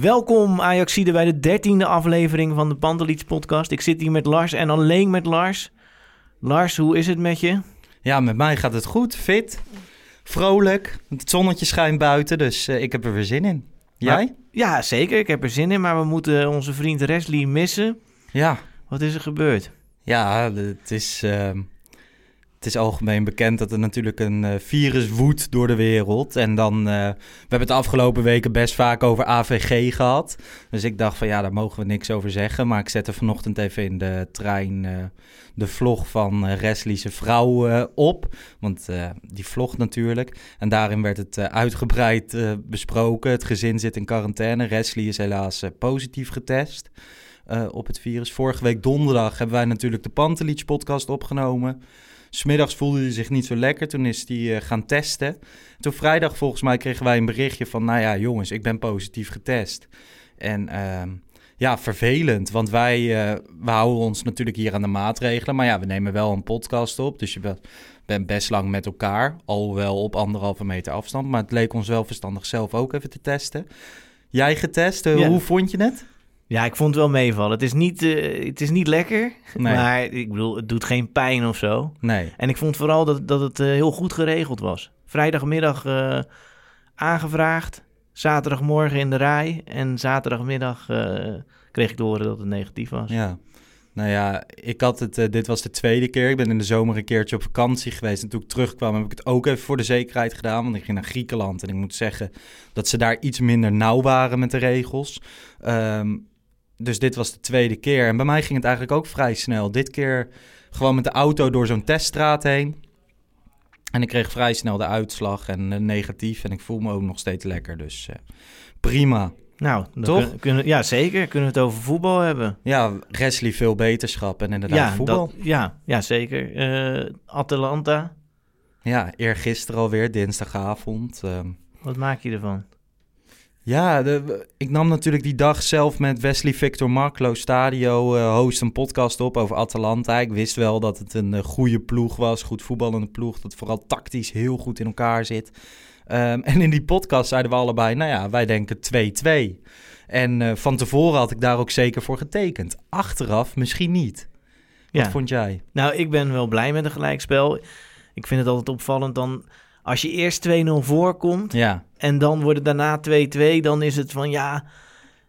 Welkom Ajaxide bij de dertiende aflevering van de Pantelits podcast. Ik zit hier met Lars en alleen met Lars. Lars, hoe is het met je? Ja, met mij gaat het goed. Fit, vrolijk. Het zonnetje schijnt buiten, dus eh, ik heb er weer zin in. Jij? Maar- ja, zeker. Ik heb er zin in, maar we moeten onze vriend Wesley missen. Ja. Wat is er gebeurd? Ja, het is, ehm, het is algemeen bekend dat er natuurlijk een eh, virus woedt door de wereld. En dan, eh, we hebben het de afgelopen weken best vaak over AVG gehad. Dus ik dacht van ja, daar mogen we niks over zeggen. Maar ik zette vanochtend even in de trein eh, de vlog van uh, Wesley's vrouw op. Want die vlogt natuurlijk. En daarin werd het uitgebreid besproken. Het gezin zit in quarantaine. Wesley is helaas positief getest op het virus. Vorige week donderdag hebben wij natuurlijk de Pantelich podcast opgenomen. Smiddags voelde hij zich niet zo lekker. Toen is hij eh, gaan testen. Toen vrijdag volgens mij kregen wij een berichtje van... nou ja, jongens, ik ben positief getest. En ehm, ja, vervelend. Want wij eh, we houden ons natuurlijk hier aan de maatregelen. Maar ja, we nemen wel een podcast op. Dus je bent, best lang met elkaar. Alhoewel op anderhalve meter afstand. Maar het leek ons wel verstandig zelf ook even te testen. Jij getest, eh, Ja. hoe vond je het? Ja, ik vond het wel meevallen. Het is niet, eh, het is niet lekker, Nee. maar ik bedoel, het doet geen pijn of zo. Nee. En ik vond vooral dat, dat het eh, heel goed geregeld was. Vrijdagmiddag eh, aangevraagd, zaterdagmorgen in de rij en zaterdagmiddag kreeg ik te horen dat het negatief was. Ja. Nou ja, ik had het, dit was de tweede keer. Ik ben in de zomer een keertje op vakantie geweest. En toen ik terugkwam heb ik het ook even voor de zekerheid gedaan. Want ik ging naar Griekenland en ik moet zeggen dat ze daar iets minder nauw waren met de regels. Ehm, dus dit was de tweede keer. En bij mij ging het eigenlijk ook vrij snel. Dit keer gewoon met de auto door zo'n teststraat heen. En ik kreeg vrij snel de uitslag en eh, negatief. En ik voel me ook nog steeds lekker. Dus eh, prima. Nou, dan Toch? kun- kunnen, ja, zeker. Kunnen we het over voetbal hebben? Ja, Wesley veel beterschap en inderdaad ja, voetbal. dat- ja, ja, zeker. Eh, Atalanta, Ja, eergisteren alweer, dinsdagavond. ehm. wat maak je ervan? Ja, de, ik nam natuurlijk die dag zelf met Wesley Victor Marklo Stadio eh, host een podcast op over Atalanta. Ik wist wel dat het een eh, goede ploeg was, goed voetballende ploeg, dat vooral tactisch heel goed in elkaar zit. Ehm, en in die podcast zeiden we allebei, nou ja, wij denken 2-2. En eh, van tevoren had ik daar ook zeker voor getekend. Achteraf misschien niet. Wat Ja. vond jij? Nou, ik ben wel blij met een gelijkspel. Ik vind het altijd opvallend dan... Als je eerst 2-0 voorkomt Ja, en dan wordt het daarna 2-2... dan is het van ja,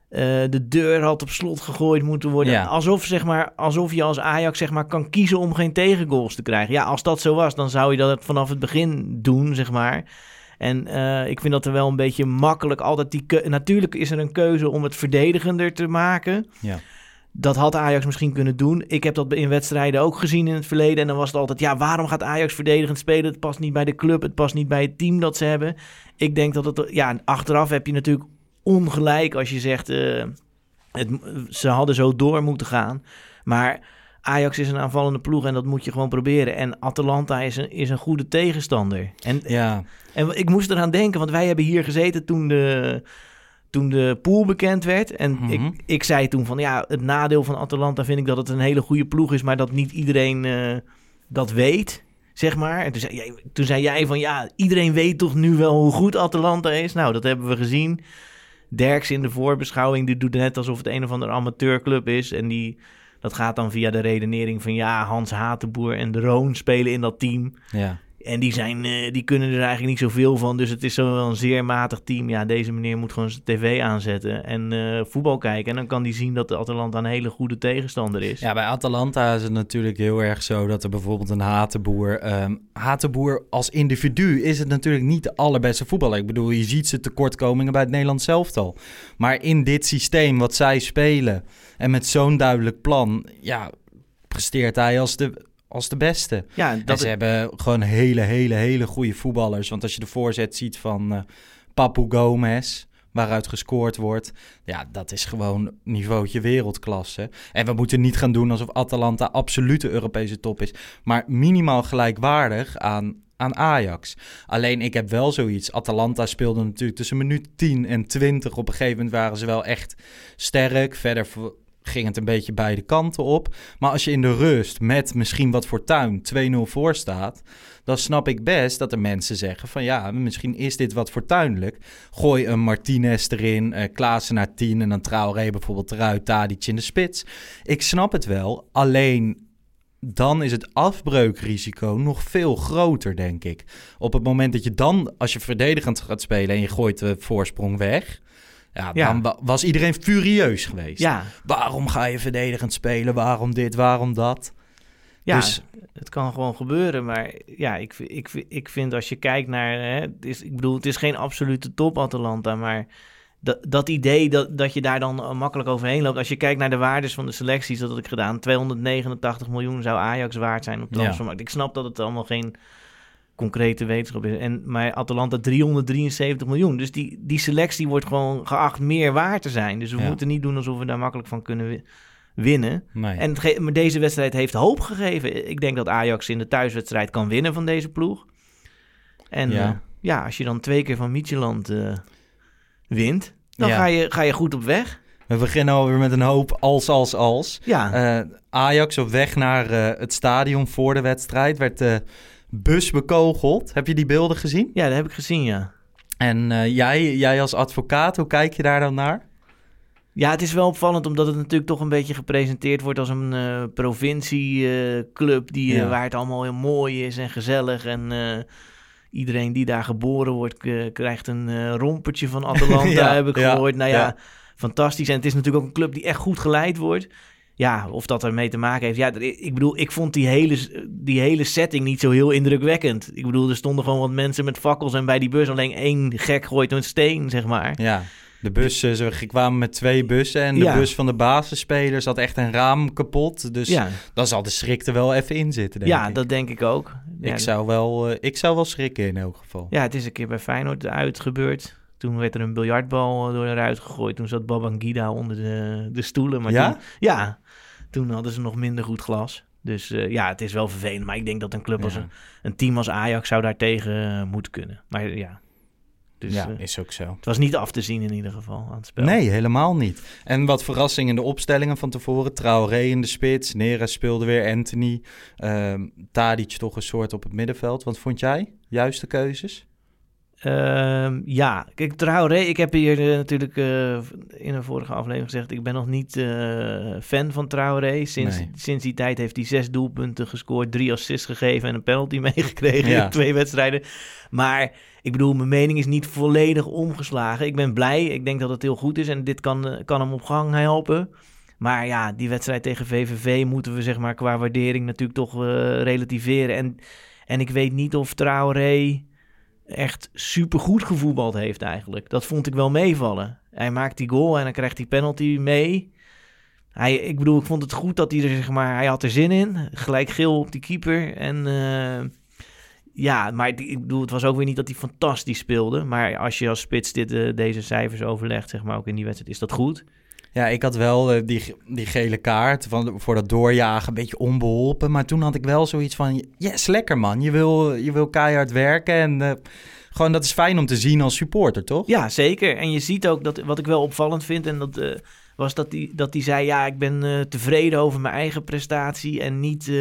eh, de deur had op slot gegooid moeten worden. Ja. Alsof, zeg maar, alsof je als Ajax zeg maar, kan kiezen om geen tegengoals te krijgen. Ja, als dat zo was, dan zou je dat vanaf het begin doen, zeg maar. En eh, ik vind dat er wel een beetje makkelijk altijd die... Natuurlijk is er een keuze om het verdedigender te maken... ja. Dat had Ajax misschien kunnen doen. Ik heb dat in wedstrijden ook gezien in het verleden. En dan was het altijd, ja, waarom gaat Ajax verdedigend spelen? Het past niet bij de club, het past niet bij het team dat ze hebben. Ik denk dat het, ja, achteraf heb je natuurlijk ongelijk als je zegt, eh, het, ze hadden zo door moeten gaan. Maar Ajax is een aanvallende ploeg en dat moet je gewoon proberen. En Atalanta is een, is een goede tegenstander. En, ja. en ik moest eraan denken, want wij hebben hier gezeten toen de, toen de pool bekend werd. En Mhm. ik, ik zei toen van ja, het nadeel van Atalanta vind ik dat het een hele goede ploeg is, maar dat niet iedereen eh, dat weet, zeg maar. En toen zei, jij, toen zei jij van ja, iedereen weet toch nu wel hoe goed Atalanta is. Nou, dat hebben we gezien. Derks in de voorbeschouwing, die doet net alsof het een of andere amateurclub is. En die, dat gaat dan via de redenering van ja, Hans Hatenboer en de Roon spelen in dat team. Ja. En die, zijn, eh, die kunnen er eigenlijk niet zoveel van. Dus het is wel een zeer matig team. Ja, deze meneer moet gewoon zijn tv aanzetten en eh, voetbal kijken. En dan kan hij zien dat de Atalanta een hele goede tegenstander is. Ja, bij Atalanta is het natuurlijk heel erg zo dat er bijvoorbeeld een Hatenboer... ehm Hatenboer als individu is het natuurlijk niet de allerbeste voetballer. Ik bedoel, je ziet zijn tekortkomingen bij het Nederlands elftal. Maar in dit systeem wat zij spelen en met zo'n duidelijk plan... ja, presteert hij als de, als de beste. Ja, Dat dat ze hebben gewoon hele, hele, hele goede voetballers. Want als je de voorzet ziet van eh Papu Gomez, waaruit gescoord wordt... ja, dat is gewoon niveautje wereldklasse. En we moeten niet gaan doen alsof Atalanta absolute Europese top is... maar minimaal gelijkwaardig aan, aan Ajax. Alleen ik heb wel zoiets. Atalanta speelde natuurlijk tussen minuut 10 en 20. Op een gegeven moment waren ze wel echt sterk. Verder ging het een beetje beide kanten op. Maar als je in de rust met misschien wat fortuin 2-0 voor staat... dan snap ik best dat er mensen zeggen van... ja, misschien is dit wat fortuinlijk. Gooi een Martinez erin, eh Klaassen naar 10... en dan Traoré bijvoorbeeld eruit, Tadic in de spits. Ik snap het wel, alleen dan is het afbreukrisico nog veel groter, denk ik. Op het moment dat je dan, als je verdedigend gaat spelen en je gooit de voorsprong weg, ja, dan wa- was iedereen furieus geweest. ja, Waarom ga je verdedigend spelen? Waarom dit? Waarom dat? ja Dus het kan gewoon gebeuren. Maar ja, ik, ik, ik vind als je kijkt naar... Hè, het is, ik bedoel, het is geen absolute top Atalanta, maar... Dat, dat idee dat, dat je daar dan eh, makkelijk overheen loopt. Als je kijkt naar de waardes van de selecties, dat had ik gedaan. 289 miljoen zou Ajax waard zijn op transfermarkt. Ik snap dat het allemaal geen concrete wetenschap is. En, maar Atalanta 373 miljoen. Dus die, die selectie wordt gewoon geacht meer waard te zijn. Dus we Ja. moeten niet doen alsof we daar makkelijk van kunnen wi- winnen. nee. En maar deze wedstrijd heeft hoop gegeven. Ik denk dat Ajax in de thuiswedstrijd kan winnen van deze ploeg. En Ja. ja als je dan twee keer van Micheland eh, wint, dan Ja. ga, je, ga je goed op weg. We beginnen alweer met een hoop als, als, als. Ja, Eh, Ajax op weg naar eh, het stadion voor de wedstrijd werd bus bekogeld. Heb je die beelden gezien? ja dat heb ik gezien, ja. En eh, jij, jij als advocaat, hoe kijk je daar dan naar? Ja, het is wel opvallend omdat het natuurlijk toch een beetje gepresenteerd wordt als een eh provincieclub die, eh, Ja. waar het allemaal heel mooi is en gezellig. En iedereen die daar geboren wordt krijgt een rompertje van Atalanta, Ja, heb ik ja, gehoord. Nou ja. fantastisch. En het is natuurlijk ook een club die echt goed geleid wordt. Ja, of dat ermee te maken heeft. Ja, ik bedoel, ik vond die hele, die hele setting niet zo heel indrukwekkend. Ik bedoel, er stonden gewoon wat mensen met fakkels en bij die bus alleen één gek gooit een steen, zeg maar. Ja, de bus, eh, ze kwamen met twee bussen en de Ja. bus van de basisspelers had echt een raam kapot. Dus ja, dan zal de schrik er wel even in zitten, denk ja ik. dat denk ik ook. Ja, ik, zou wel, eh, ik zou wel schrikken in elk geval. Ja, het is een keer bij Feyenoord uitgebeurd. Toen werd er een biljartbal eh, door de ruit gegooid. Toen zat Babangida onder de, de stoelen. Maar Ja? Toen, ja, toen hadden ze nog minder goed glas. Dus eh, ja, het is wel vervelend. Maar ik denk dat een club als een, een team als Ajax zou daar tegen eh, moeten kunnen. Maar ja, dus ja, eh, is ook zo. het was niet af te zien in ieder geval aan het spel. Nee, helemaal niet. En wat verrassing in de opstellingen van tevoren. Traoré in de spits, Neres speelde weer, Anthony. ehm Tadic toch een soort op het middenveld. Wat vond jij? Juiste keuzes? Ehm, ja, kijk, Traoré, ik heb hier natuurlijk eh, in een vorige aflevering gezegd... ik ben nog niet eh, fan van Traoré. Sinds, Nee. sinds die tijd heeft hij zes doelpunten gescoord... drie assists gegeven en een penalty meegekregen Ja. in twee wedstrijden. Maar ik bedoel, mijn mening is niet volledig omgeslagen. Ik ben blij, ik denk dat het heel goed is... en dit kan, eh, kan hem op gang helpen... Maar ja, die wedstrijd tegen VVV moeten we zeg maar qua waardering natuurlijk toch relativeren. En, en ik weet niet of Traoré echt supergoed gevoetbald heeft eigenlijk. Dat vond ik wel meevallen. Hij maakt die goal en dan krijgt hij penalty mee. Hij, ik bedoel, ik vond het goed dat hij er, zeg maar, hij had er zin in. Gelijk geel op die keeper. En eh, ja, maar ik bedoel, het was ook weer niet dat hij fantastisch speelde. Maar als je als spits dit, eh, deze cijfers overlegt, zeg maar, ook in die wedstrijd, is dat goed. Ja, ik had wel eh, die, die gele kaart van, voor dat doorjagen, een beetje onbeholpen. Maar toen had ik wel zoiets van, yes, lekker man. Je wil, je wil keihard werken en eh, gewoon dat is fijn om te zien als supporter, toch? Ja, zeker. En je ziet ook dat wat ik wel opvallend vind, en dat eh, was dat hij dat die zei: Ja, ik ben tevreden over mijn eigen prestatie en niet,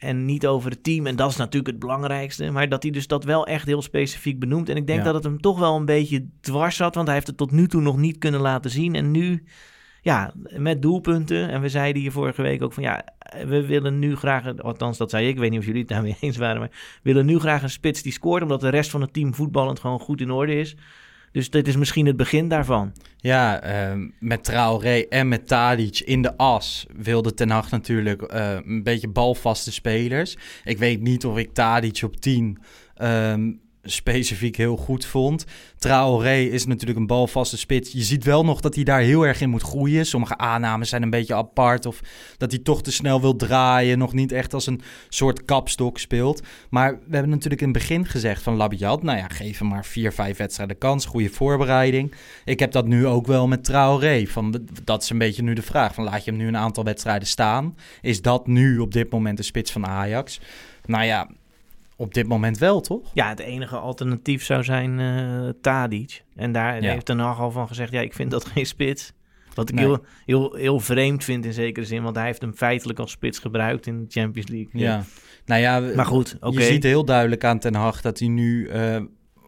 en niet over het team. En dat is natuurlijk het belangrijkste. Maar dat hij dus dat wel echt heel specifiek benoemt. En ik denk Ja. dat het hem toch wel een beetje dwars zat, want hij heeft het tot nu toe nog niet kunnen laten zien. En nu, ja, met doelpunten. En we zeiden hier vorige week ook van ja, we willen nu graag, althans dat zei ik, ik weet niet of jullie het daarmee eens waren, maar we willen nu graag een spits die scoort, omdat de rest van het team voetballend gewoon goed in orde is. Dus dit is misschien het begin daarvan. Ja, ehm, met Traoré en met Tadic in de as wilde Ten Hag natuurlijk eh, een beetje balvaste spelers. Ik weet niet of ik Tadic op 10 ehm, specifiek heel goed vond. Traoré is natuurlijk een balvaste spits. Je ziet wel nog dat hij daar heel erg in moet groeien. Sommige aannames zijn een beetje apart of dat hij toch te snel wil draaien. Nog niet echt als een soort kapstok speelt. Maar we hebben natuurlijk in het begin gezegd van Labiat, nou ja, geef hem maar vier, vijf wedstrijden kans. Goede voorbereiding. Ik heb dat nu ook wel met Traoré. Van, dat is een beetje nu de vraag. Van, laat je hem nu een aantal wedstrijden staan? Is dat nu op dit moment de spits van Ajax? Nou ja, op dit moment wel, toch? Ja, het enige alternatief zou zijn eh Tadic. En daar Ja. heeft Ten Hag al van gezegd, ja, ik vind dat geen spits. Wat ik Nee. heel, heel, heel vreemd vind in zekere zin, want hij heeft hem feitelijk als spits gebruikt in de Champions League. Ja. Nou ja, Maar goed, oké. je ziet heel duidelijk aan Ten Hag dat hij nu... eh,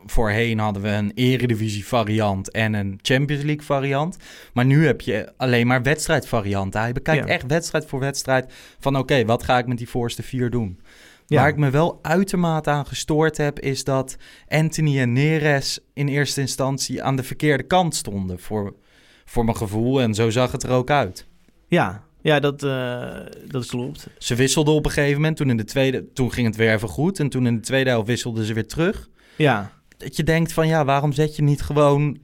voorheen hadden we een eredivisie variant en een Champions League variant. Maar nu heb je alleen maar wedstrijdvarianten. Hij bekijkt Ja. echt wedstrijd voor wedstrijd van... oké, wat ga ik met die voorste vier doen? Ja. Waar ik me wel uitermate aan gestoord heb... is dat Anthony en Neres in eerste instantie aan de verkeerde kant stonden... voor, voor mijn gevoel. En zo zag het er ook uit. Ja, ja dat, eh, dat klopt. Ze wisselden op een gegeven moment. Toen, in de tweede, toen ging het weer even goed. En toen in de tweede helft wisselden ze weer terug. Ja. Dat je denkt van ja, waarom zet je niet gewoon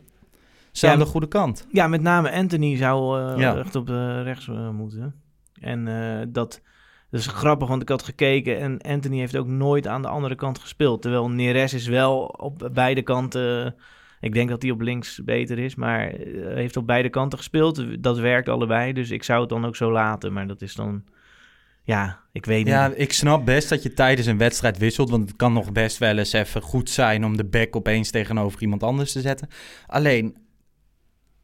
ze Ja, aan de goede kant? ja, met name Anthony zou Ja. echt op eh, rechts eh, moeten. En dat, dat is grappig, want ik had gekeken en Anthony heeft ook nooit aan de andere kant gespeeld. Terwijl Neres is wel op beide kanten... Ik denk dat hij op links beter is, maar eh, heeft op beide kanten gespeeld. Dat werkt allebei, dus ik zou het dan ook zo laten. Maar dat is dan... Ja, ik weet niet. Ja, ik snap best dat je tijdens een wedstrijd wisselt. Want het kan nog best wel eens even goed zijn om de back opeens tegenover iemand anders te zetten. Alleen,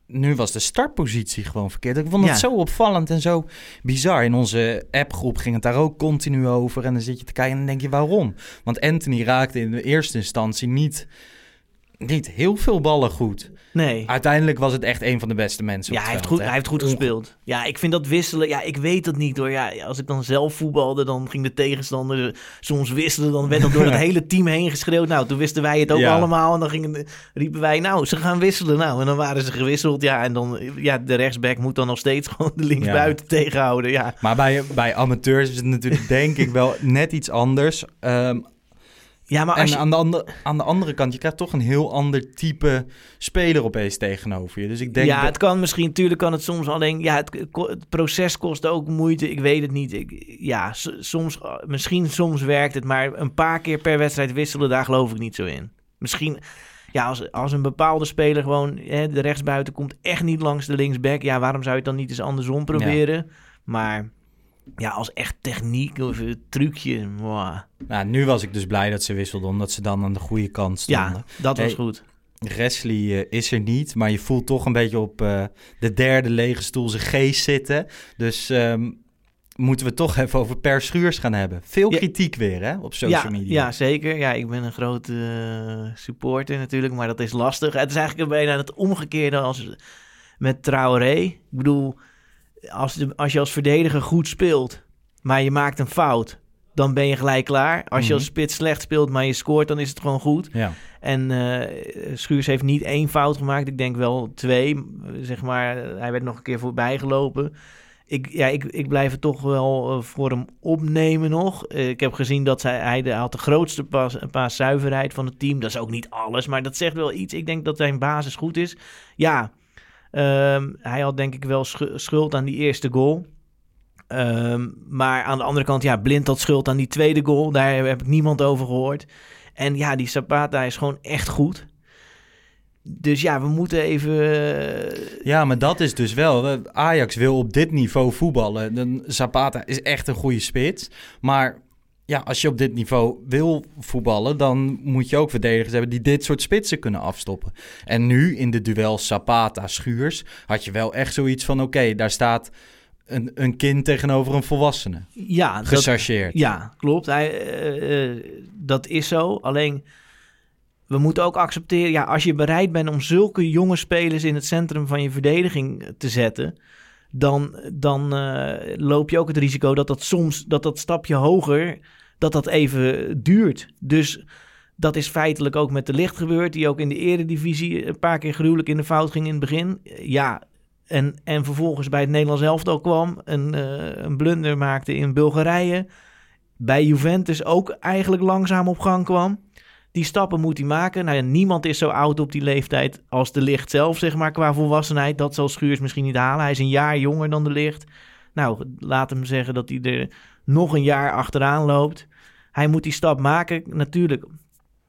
nu was de startpositie gewoon verkeerd. Ik vond het Ja. zo opvallend en zo bizar. In onze appgroep ging het daar ook continu over. En dan zit je te kijken en dan denk je waarom? Want Anthony raakte in de eerste instantie niet, niet heel veel ballen goed. Nee. Uiteindelijk was het echt een van de beste mensen Ja, hij heeft, goed, hè. hij heeft goed gespeeld. Ja, ik vind dat wisselen... Ja, ik weet het niet hoor. Ja, als ik dan zelf voetbalde, dan ging de tegenstander soms wisselen. Dan werd dat door het hele team heen geschreeuwd. Nou, toen wisten wij het ook Ja. allemaal. En dan gingen, riepen wij, nou, ze gaan wisselen. Nou, en dan waren ze gewisseld. Ja, en dan... Ja, de rechtsback moet dan nog steeds gewoon de linksbuiten tegenhouden. Ja, Maar bij, bij amateurs is het natuurlijk denk ik wel net iets anders. Ehm, ja maar en je... aan, de andere, aan de andere kant, je krijgt toch een heel ander type speler opeens tegenover je. Dus ik denk ja, dat... het kan misschien, natuurlijk kan het soms alleen. Ja, het, proces kost ook moeite. Ik weet het niet. Ik, ja, soms, misschien soms werkt het, maar een paar keer per wedstrijd wisselen, daar geloof ik niet zo in. Misschien, ja, als, als een bepaalde speler gewoon hè, de rechtsbuiten komt echt niet langs de linksback. Ja, waarom zou je het dan niet eens andersom proberen? Maar ja, als echt techniek of een trucje. mwah. Nou, nu was ik dus blij dat ze wisselden, omdat ze dan aan de goede kant stonden. Ja, dat was Hey, goed. Wesley eh, is er niet, maar je voelt toch een beetje op eh, de derde lege stoel zijn geest zitten. Dus ehm, moeten we toch even over Per Schuurs gaan hebben. Veel Ja. kritiek weer hè, op social ja, media. Ja, zeker. Ja, ik ben een grote eh, supporter natuurlijk, maar dat is lastig. Het is eigenlijk een beetje het omgekeerde als met Traoré. Ik bedoel, als, de, als je als verdediger goed speelt, maar je maakt een fout, dan ben je gelijk klaar. Als je Mhm. als spits slecht speelt, maar je scoort, dan is het gewoon goed. Ja. En eh, Schuurs heeft niet één fout gemaakt. Ik denk wel twee. Zeg maar, hij werd nog een keer voorbij gelopen. Ik, ja, ik, ik blijf het toch wel eh, voor hem opnemen nog. Eh, ik heb gezien dat hij, hij de, had de grootste pas, paaszuiverheid van het team. Dat is ook niet alles, maar dat zegt wel iets. Ik denk dat zijn basis goed is. Ja, ehm, hij had denk ik wel schu- schuld aan die eerste goal. Ehm, maar aan de andere kant, ja, Blind had schuld aan die tweede goal. Daar heb ik niemand over gehoord. En ja, die Zapata is gewoon echt goed. Dus ja, we moeten even... eh, Ja, maar dat is dus wel. eh, Ajax wil op dit niveau voetballen. Zapata is echt een goede spits. Maar ja, als je op dit niveau wil voetballen, dan moet je ook verdedigers hebben die dit soort spitsen kunnen afstoppen. En nu in de duel Zapata-Schuurs had je wel echt zoiets van: oké, daar staat een, een kind tegenover een volwassene. ja, dat, Gechargeerd. Ja, klopt. Hij, eh, eh, dat is zo. Alleen, we moeten ook accepteren... Ja, als je bereid bent om zulke jonge spelers in het centrum van je verdediging te zetten... dan, dan eh, loop je ook het risico dat dat soms, dat dat stapje hoger, dat dat even duurt. Dus dat is feitelijk ook met de licht gebeurd, die ook in de eredivisie een paar keer gruwelijk in de fout ging in het begin. Ja, en, en vervolgens bij het Nederlands elftal kwam, een, eh, een blunder maakte in Bulgarije. Bij Juventus ook eigenlijk langzaam op gang kwam. Die stappen moet hij maken. Nou niemand is zo oud op die leeftijd als de licht zelf, zeg maar, qua volwassenheid. Dat zal Schuurs misschien niet halen. Hij is een jaar jonger dan de licht. Nou, laat hem zeggen dat hij er nog een jaar achteraan loopt. Hij moet die stap maken. Natuurlijk,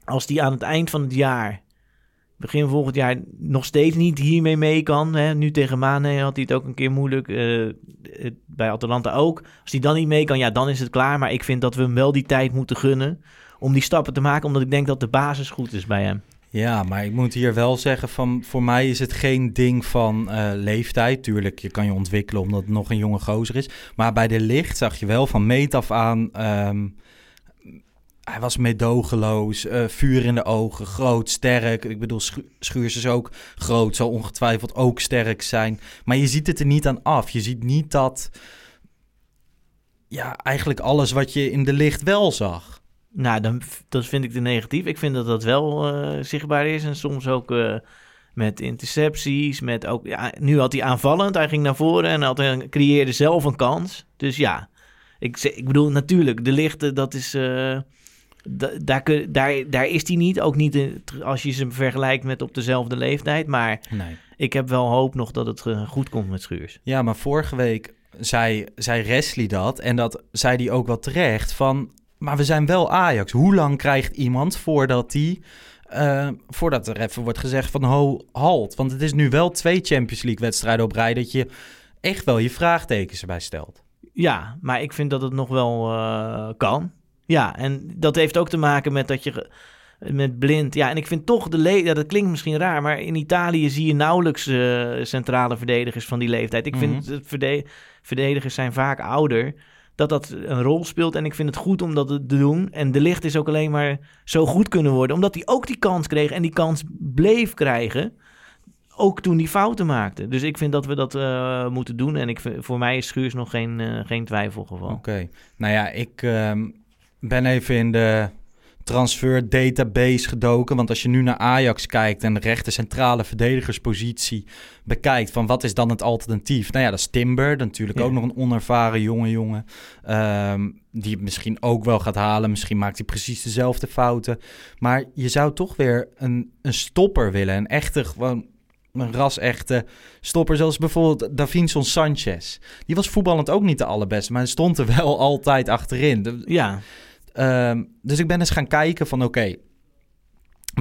als hij aan het eind van het jaar, begin volgend jaar, nog steeds niet hiermee mee kan. Hè? Nu tegen Mane had hij het ook een keer moeilijk. eh, bij Atalanta ook. Als hij dan niet mee kan, ja, dan is het klaar. Maar ik vind dat we hem wel die tijd moeten gunnen om die stappen te maken. Omdat ik denk dat de basis goed is bij hem. Ja, maar ik moet hier wel zeggen van voor mij is het geen ding van eh, leeftijd. Tuurlijk, je kan je ontwikkelen omdat het nog een jonge gozer is. Maar bij de licht zag je wel van meet af aan. ehm, hij was meedogenloos, eh, vuur in de ogen, groot, sterk. Ik bedoel, Schu- Schuurs is ook groot, zal ongetwijfeld ook sterk zijn. Maar je ziet het er niet aan af. Je ziet niet dat, ja, eigenlijk alles wat je in de licht wel zag. Nou, dan, dat vind ik te negatief. Ik vind dat dat wel eh, zichtbaar is. En soms ook eh, met intercepties. Met ook, ja, nu had hij aanvallend. Hij ging naar voren en had, een- creëerde zelf een kans. Dus ja, ik, ik bedoel natuurlijk, de lichte, dat is... eh, da- daar, kun- daar, daar is hij niet. Ook niet in- als je ze vergelijkt met op dezelfde leeftijd. Maar Nee. ik heb wel hoop nog dat het eh, goed komt met Schuurs. Ja, maar vorige week zei, zei Wesley dat. En dat zei hij ook wel terecht. Van, maar we zijn wel Ajax. Hoe lang krijgt iemand voordat die... eh, voordat er even wordt gezegd van ho, halt. Want het is nu wel twee Champions League wedstrijden op rij... dat je echt wel je vraagtekens erbij stelt. Ja, maar ik vind dat het nog wel eh, kan. Ja, en dat heeft ook te maken met dat je met blind. Ja, en ik vind toch de le ja, dat klinkt misschien raar, maar in Italië zie je nauwelijks eh, centrale verdedigers van die leeftijd. Ik vind Mhm. het verde- verdedigers zijn vaak ouder. Dat dat een rol speelt en ik vind het goed om dat te doen. En de licht is ook alleen maar zo goed kunnen worden, omdat hij ook die kans kreeg en die kans bleef krijgen. Ook toen hij fouten maakte. Dus ik vind dat we dat eh, moeten doen. En ik, voor mij is Schuurs nog geen, eh, geen twijfelgeval. Oké. Nou ja, ik ehm, ben even in de transfer database gedoken. Want als je nu naar Ajax kijkt en de rechter centrale verdedigerspositie bekijkt... van wat is dan het alternatief? Nou ja, dat is Timber. Natuurlijk Ja. ook nog een onervaren jonge jongen. ehm, die het misschien ook wel gaat halen. Misschien maakt hij precies dezelfde fouten. Maar je zou toch weer een, een stopper willen. Een echte, gewoon een ras-echte stopper. Zoals bijvoorbeeld Davinson Sanchez. Die was voetballend ook niet de allerbeste, maar hij stond er wel altijd achterin. De- Ja, ehm, dus ik ben eens gaan kijken van oké,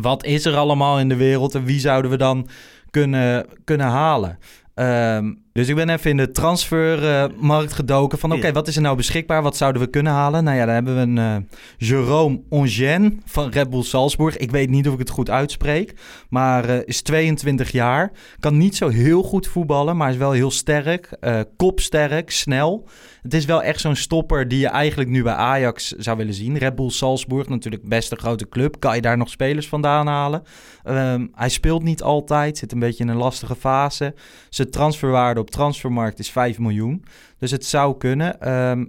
wat is er allemaal in de wereld en wie zouden we dan kunnen, kunnen halen? Ehm, dus ik ben even in de transfermarkt gedoken van oké, wat is er nou beschikbaar? Wat zouden we kunnen halen? Nou ja, daar hebben we een eh Jerome Ongen van Red Bull Salzburg. Ik weet niet of ik het goed uitspreek, maar eh, is 22 jaar. Kan niet zo heel goed voetballen, maar is wel heel sterk. eh, kopsterk, snel. Het is wel echt zo'n stopper die je eigenlijk nu bij Ajax zou willen zien. Red Bull Salzburg, natuurlijk best een grote club. Kan je daar nog spelers vandaan halen? Ehm, hij speelt niet altijd, zit een beetje in een lastige fase. Zijn transferwaarde op transfermarkt is 5 miljoen. Dus het zou kunnen. Ehm,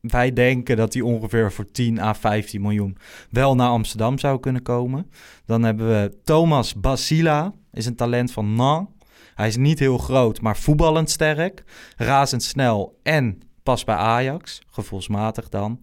wij denken dat hij ongeveer voor 10 à 15 miljoen wel naar Amsterdam zou kunnen komen. Dan hebben we Thomas Basila, is een talent van Nantes. Hij is niet heel groot, maar voetballend sterk. Razendsnel en past bij Ajax, gevoelsmatig dan.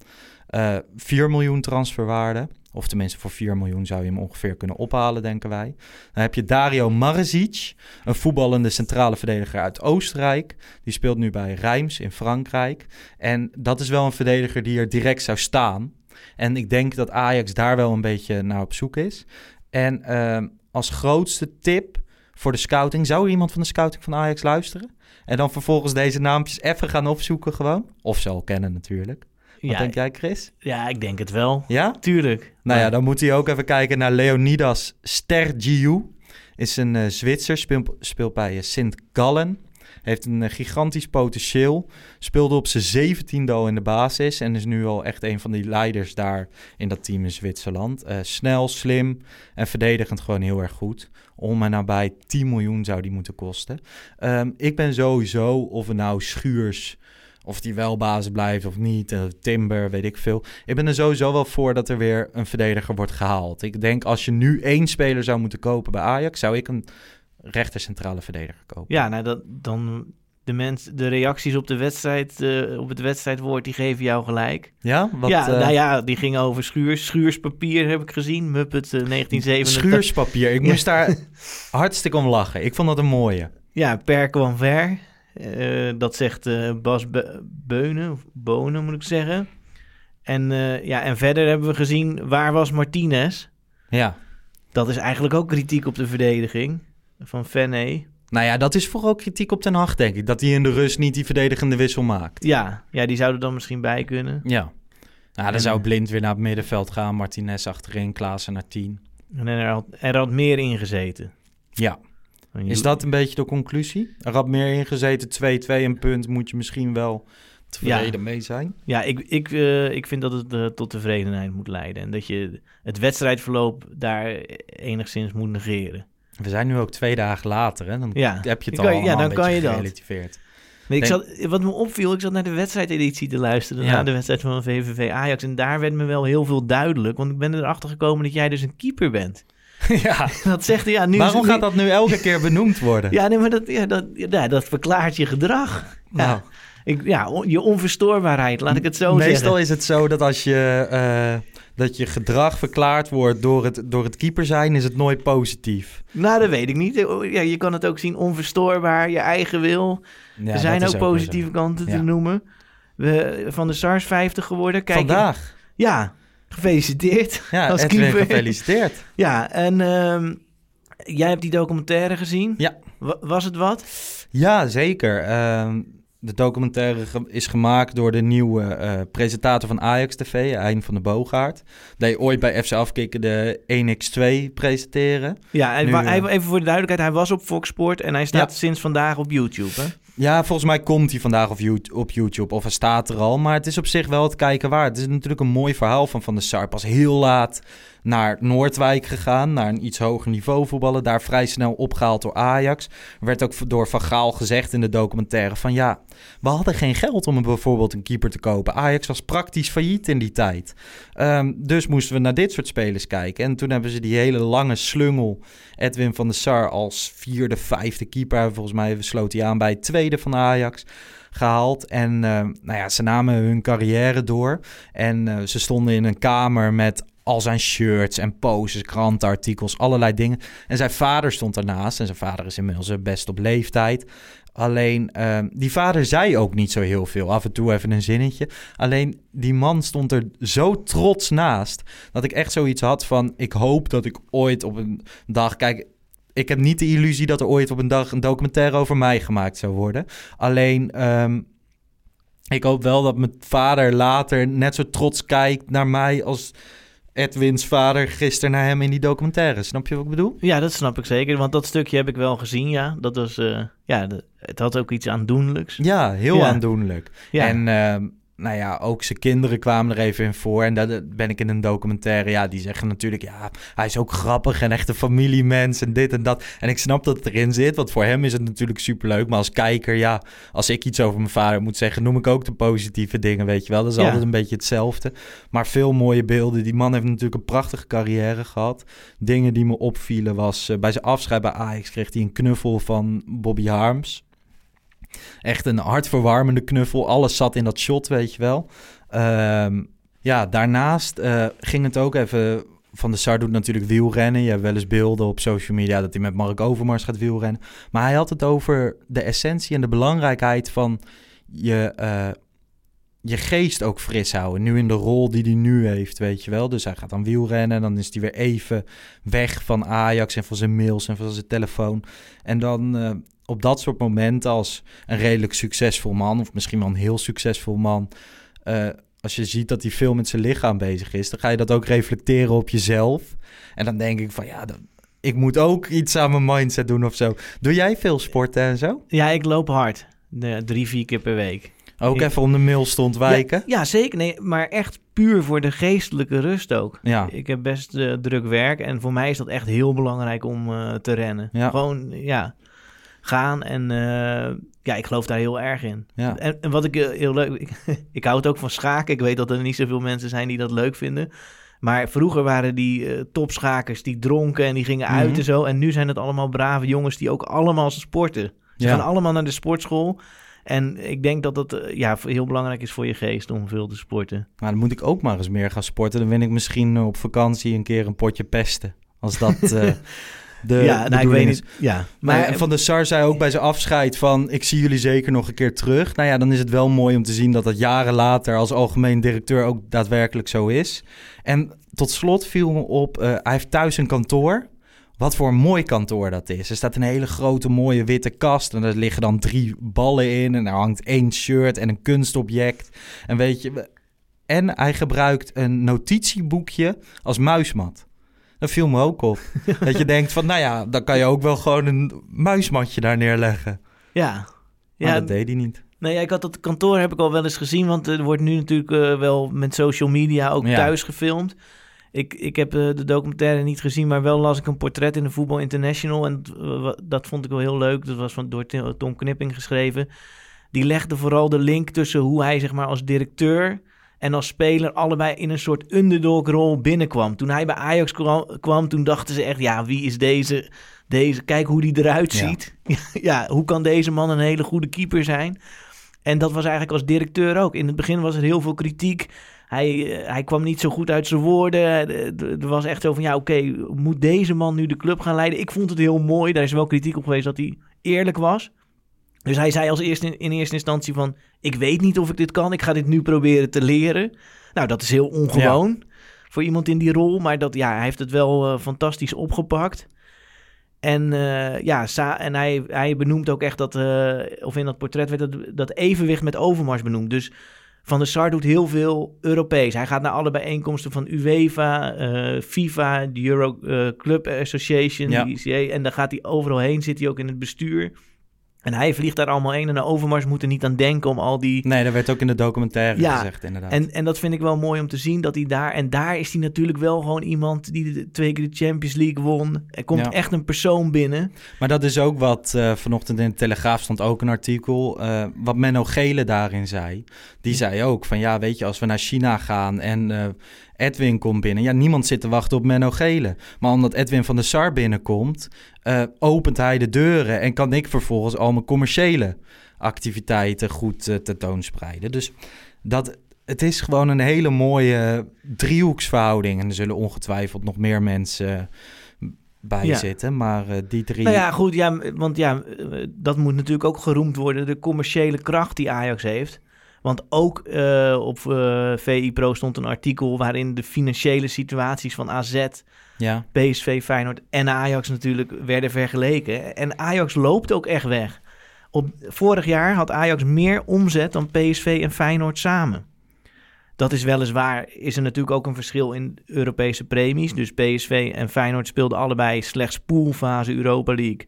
Eh 4 miljoen transferwaarde. Of tenminste, voor 4 miljoen zou je hem ongeveer kunnen ophalen, denken wij. Dan heb je Dario Marzic, een voetballende centrale verdediger uit Oostenrijk. Die speelt nu bij Reims in Frankrijk. En dat is wel een verdediger die er direct zou staan. En ik denk dat Ajax daar wel een beetje naar op zoek is. En ehm, als grootste tip voor de scouting. Zou er iemand van de scouting van Ajax luisteren? En dan vervolgens deze naampjes even gaan opzoeken gewoon. Of ze al kennen natuurlijk. Wat Ja, denk jij, Chris? ja, ik denk het wel. Ja? Tuurlijk. Nou ja, dan moet hij ook even kijken naar Leonidas Stergiou. Is een eh, Zwitser, speelt, speelt bij eh, Sint Gallen. Heeft een eh, gigantisch potentieel. Speelde op zijn zeventiende al in de basis. En is nu al echt een van die leiders daar in dat team in Zwitserland. Snel, slim en verdedigend gewoon heel erg goed. Om en nabij 10 miljoen zou die moeten kosten. Ehm, ik ben sowieso, of het nou Schuurs... Of die wel basis blijft of niet. eh, Timber, weet ik veel. Ik ben er sowieso wel voor dat er weer een verdediger wordt gehaald. Ik denk als je nu één speler zou moeten kopen bij Ajax, zou ik een rechter centrale verdediger kopen. Ja, nou, dat, dan de, mens, de reacties op, de wedstrijd, eh, op het wedstrijdwoord, die geven jou gelijk. Ja? Wat, ja, eh, nou ja, die gingen over schuurs. Schuurspapier heb ik gezien. Muppet 1987. Schuurspapier. Ik moest daar hartstikke om lachen. Ik vond dat een mooie. Ja, per kwam ver. Eh, dat zegt eh, Bas Be- Beunen, of Bonen moet ik zeggen. En, eh, ja, en verder hebben we gezien, waar was Martinez? Ja. Dat is eigenlijk ook kritiek op de verdediging van Fenne. Nou ja, dat is vooral kritiek op Ten Hag, denk ik. Dat hij in de rust niet die verdedigende wissel maakt. Ja, ja, die zouden dan misschien bij kunnen. Ja. Nou, dan En- zou Blind weer naar het middenveld gaan. Martinez achterin, Klaassen naar 10. En er had, er had meer ingezeten. Ja. Is dat een beetje de conclusie? Er had meer ingezeten, 2-2 een punt. Moet je misschien wel tevreden Ja. mee zijn. Ja, ik, ik, eh, ik vind dat het eh, tot tevredenheid moet leiden. En dat je het wedstrijdverloop daar enigszins moet negeren. We zijn nu ook twee dagen later, hè? Dan Ja, heb je het al kan je- ja, dan een kan dat. Nee, ik Denk- zat, wat me opviel, ik zat naar de wedstrijdeditie te luisteren. Ja. Naar de wedstrijd van VVV Ajax. En daar werd me wel heel veel duidelijk. Want ik ben erachter gekomen dat jij dus een keeper bent. ja. Dat zegt hij, ja, nu... Waarom nu- gaat dat nu elke keer benoemd worden? Ja, nee, maar dat, ja, dat, ja, dat verklaart je gedrag. Ja, Nou, ik, ja on- je onverstoorbaarheid, laat ik het zo meestal zeggen. is het zo dat als je, eh, dat je gedrag verklaard wordt door het, door het keeper zijn, is het nooit positief. Nou, dat weet ik niet. Ja, je kan het ook zien onverstoorbaar, je eigen wil. Ja, er zijn ook, positieve kanten Ja. te noemen. We, van de SARS 50 geworden. Kijk, Vandaag. Ja, gefeliciteerd. Ja, als Edwin, keeper. gefeliciteerd. Ja, en ehm, jij hebt die documentaire gezien. Ja. Wa- was het wat? Ja, zeker. Ehm, de documentaire ge- is gemaakt door de nieuwe eh, presentator van Ajax TV, Hein van de Boogaard. Die ooit bij FC Afkikken de 1x2 presenteren. Ja, en Nu, eh, even voor de duidelijkheid. Hij was op Fox Sport en hij staat Ja. sinds vandaag op YouTube. Hè? Ja, volgens mij komt hij vandaag op You- op YouTube of hij staat er al. Maar het is op zich wel het kijken waard. Het is natuurlijk een mooi verhaal van Van der Sar. Pas heel laat naar Noordwijk gegaan, naar een iets hoger niveau voetballen. Daar vrij snel opgehaald door Ajax. Er werd ook door Van Gaal gezegd in de documentaire van ja, we hadden geen geld om bijvoorbeeld een keeper te kopen. Ajax was praktisch failliet in die tijd. Ehm, dus moesten we naar dit soort spelers kijken. En toen hebben ze die hele lange slungel Edwin van der Sar als vierde, vijfde keeper. Volgens mij sloot hij aan bij het tweede van Ajax gehaald. En eh, nou ja, ze namen hun carrière door. En eh, ze stonden in een kamer met al zijn shirts en poses, krantenartikels, allerlei dingen. En zijn vader stond daarnaast. En zijn vader is inmiddels eh, best op leeftijd. Alleen, eh, die vader zei ook niet zo heel veel. Af en toe even een zinnetje. Alleen, die man stond er zo trots naast... dat ik echt zoiets had van... ik hoop dat ik ooit op een dag... Kijk, ik heb niet de illusie dat er ooit op een dag... een documentaire over mij gemaakt zou worden. Alleen... ehm, ik hoop wel dat mijn vader later net zo trots kijkt naar mij als Edwins vader gisteren naar hem in die documentaire. Snap je wat ik bedoel? Ja, dat snap ik zeker. Want dat stukje heb ik wel gezien, ja. Dat was, eh, ja, de- het had ook iets aandoenlijks. Ja, heel Ja. aandoenlijk. Ja. En ehm, nou ja, ook zijn kinderen kwamen er even in voor. En dat ben ik in een documentaire. Ja, die zeggen natuurlijk, ja, hij is ook grappig en echt een familiemens en dit en dat. En ik snap dat het erin zit, want voor hem is het natuurlijk superleuk. Maar als kijker, ja, als ik iets over mijn vader moet zeggen, noem ik ook de positieve dingen, weet je wel. Dat is Ja. altijd een beetje hetzelfde. Maar veel mooie beelden. Die man heeft natuurlijk een prachtige carrière gehad. Dingen die me opvielen was, eh, bij zijn afscheid bij Ajax kreeg hij een knuffel van Bobby Harms. Echt een hartverwarmende knuffel. Alles zat in dat shot, weet je wel. Ehm, ja, daarnaast eh, ging het ook even... Van de Sar doet natuurlijk wielrennen. Je hebt wel eens beelden op social media dat hij met Mark Overmars gaat wielrennen. Maar hij had het over de essentie en de belangrijkheid van je, eh, je geest ook fris houden. Nu in de rol die hij nu heeft, weet je wel. Dus hij gaat dan wielrennen en dan is hij weer even weg van Ajax en van zijn mails en van zijn telefoon. En dan eh, op dat soort momenten als een redelijk succesvol man, of misschien wel een heel succesvol man, eh, als je ziet dat hij veel met zijn lichaam bezig is, dan ga je dat ook reflecteren op jezelf. En dan denk ik van ja, ik moet ook iets aan mijn mindset doen of zo. Doe jij veel sporten en zo? Ja, ik loop hard. De, drie, vier keer per week. Ook even om de mail stond wijken? Ja, ja, zeker. Nee, maar echt puur voor de geestelijke rust ook. Ja. Ik heb best eh, druk werk en voor mij is dat echt heel belangrijk om eh, te rennen. Ja. Gewoon, ja, gaan en eh, ja, ik geloof daar heel erg in. Ja. En, en wat ik heel leuk... Ik, ik hou het ook van schaken. Ik weet dat er niet zoveel mensen zijn die dat leuk vinden. Maar vroeger waren die topschakers die dronken en die gingen uit Mhm. en zo. En nu zijn het allemaal brave jongens die ook allemaal sporten. Ze Ja. gaan allemaal naar de sportschool. En ik denk dat dat eh, ja, heel belangrijk is voor je geest om veel te sporten. Maar dan moet ik ook maar eens meer gaan sporten. Dan win ik misschien op vakantie een keer een potje pesten. Als dat eh, de ja, nou, ik weet is. niet. Ja, Maar maar Van der Sar zei ook bij zijn afscheid van... ik zie jullie zeker nog een keer terug. Nou ja, dan is het wel mooi om te zien dat dat jaren later... als algemeen directeur ook daadwerkelijk zo is. En tot slot viel me op, eh, hij heeft thuis een kantoor. Wat voor een mooi kantoor dat is. Er staat een hele grote mooie witte kast... en daar liggen dan drie ballen in... en er hangt één shirt en een kunstobject. En weet je... En hij gebruikt een notitieboekje als muismat. Dat viel me ook op. dat je denkt van, nou ja, dan kan je ook wel gewoon een muismatje daar neerleggen. ja. Maar Ja, dat deed hij niet. nee, ik had dat kantoor heb ik al wel eens gezien, want er wordt nu natuurlijk eh, wel met social media ook Ja. thuis gefilmd. Ik, ik heb eh, de documentaire niet gezien, maar wel las ik een portret in de Voetbal International. En dat, eh, dat vond ik wel heel leuk. Dat was van, door Tom Knipping geschreven. Die legde vooral de link tussen hoe hij zeg maar, als directeur en als speler allebei in een soort underdog-rol binnenkwam. Toen hij bij Ajax kwam, toen dachten ze echt, ja, wie is deze? deze kijk hoe die eruit Ja. ziet. ja, hoe kan deze man een hele goede keeper zijn? En dat was eigenlijk als directeur ook. In het begin was er heel veel kritiek. Hij, eh, hij kwam niet zo goed uit zijn woorden. Eh, Er was echt zo van, ja, oké, moet deze man nu de club gaan leiden? Ik vond het heel mooi. Daar is wel kritiek op geweest dat hij eerlijk was. Dus hij zei als eerste in eerste instantie van... ik weet niet of ik dit kan, ik ga dit nu proberen te leren. Nou, dat is heel ongewoon voor iemand in die rol. Maar dat, ja, hij heeft het wel eh, fantastisch opgepakt. En, ja, en hij, hij benoemt ook echt dat... of in dat portret werd dat, dat evenwicht met Overmars benoemd. Dus Van der Sar doet heel veel Europees. Hij gaat naar alle bijeenkomsten van UEFA, eh, FIFA, de Euro eh, Club Association, Ja. de ICA. En daar gaat hij overal heen, zit hij ook in het bestuur. En hij vliegt daar allemaal heen. En de Overmars moet er niet aan denken om al die... Nee, dat werd ook in de documentaire Ja, gezegd inderdaad. En, en dat vind ik wel mooi om te zien dat hij daar... En daar is hij natuurlijk wel gewoon iemand die de, twee keer de Champions League won. Er komt Ja. echt een persoon binnen. Maar dat is ook wat eh, vanochtend in de Telegraaf stond ook een artikel. eh, wat Menno Gele daarin zei. Die zei ook van ja, weet je, als we naar China gaan en eh, Edwin komt binnen. Ja, niemand zit te wachten op Menno Gele. Maar omdat Edwin van der Sar binnenkomt, eh, opent hij de deuren en kan ik vervolgens al mijn commerciële activiteiten goed eh, tentoonspreiden. Dus dat, het is gewoon een hele mooie driehoeksverhouding. En er zullen ongetwijfeld nog meer mensen bij Ja. zitten. Maar eh, die drie... Nou ja, goed, ja, want ja, eh, dat moet natuurlijk ook geroemd worden. De commerciële kracht die Ajax heeft. Want ook eh, op eh, VI Pro stond een artikel waarin de financiële situaties van AZ, ja. PSV, Feyenoord en Ajax natuurlijk werden vergeleken. En Ajax loopt ook echt weg. Op, vorig jaar had Ajax meer omzet dan PSV en Feyenoord samen. Dat is weliswaar, is er natuurlijk ook een verschil in Europese premies. Dus PSV en Feyenoord speelden allebei slechts poolfase Europa League.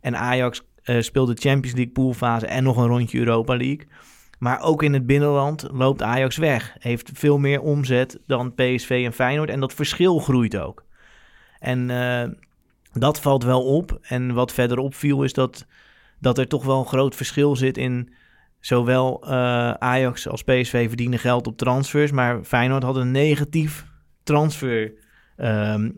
En Ajax eh, speelde Champions League poolfase en nog een rondje Europa League. Maar ook in het binnenland loopt Ajax weg. Heeft veel meer omzet dan PSV en Feyenoord. En dat verschil groeit ook. En eh, dat valt wel op. En wat verder opviel is dat, dat er toch wel een groot verschil zit in... Zowel eh, Ajax als PSV verdienen geld op transfers, maar Feyenoord had een negatief transfer ehm,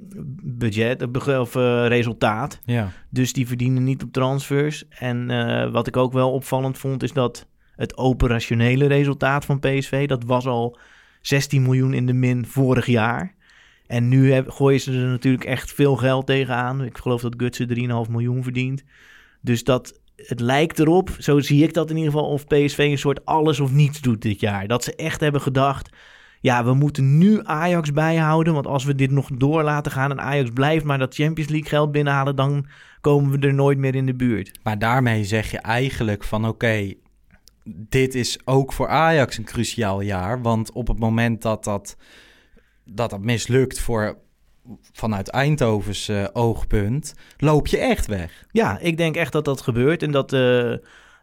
budget of, of eh, resultaat. Ja. Dus die verdienen niet op transfers. En eh, wat ik ook wel opvallend vond, is dat het operationele resultaat van PSV, dat was al 16 miljoen in de min vorig jaar. En nu heb, gooien ze er natuurlijk echt veel geld tegenaan. Ik geloof dat Gutsen 3,5 miljoen verdient. Dus dat, het lijkt erop, zo zie ik dat in ieder geval, of PSV een soort alles of niets doet dit jaar. Dat ze echt hebben gedacht, ja, we moeten nu Ajax bijhouden. Want als we dit nog door laten gaan en Ajax blijft maar dat Champions League geld binnenhalen, dan komen we er nooit meer in de buurt. Maar daarmee zeg je eigenlijk van oké, dit is ook voor Ajax een cruciaal jaar. Want op het moment dat dat, dat, dat mislukt voor, vanuit Eindhovens uh, oogpunt, loop je echt weg. Ja, ik denk echt dat dat gebeurt. En dat, uh,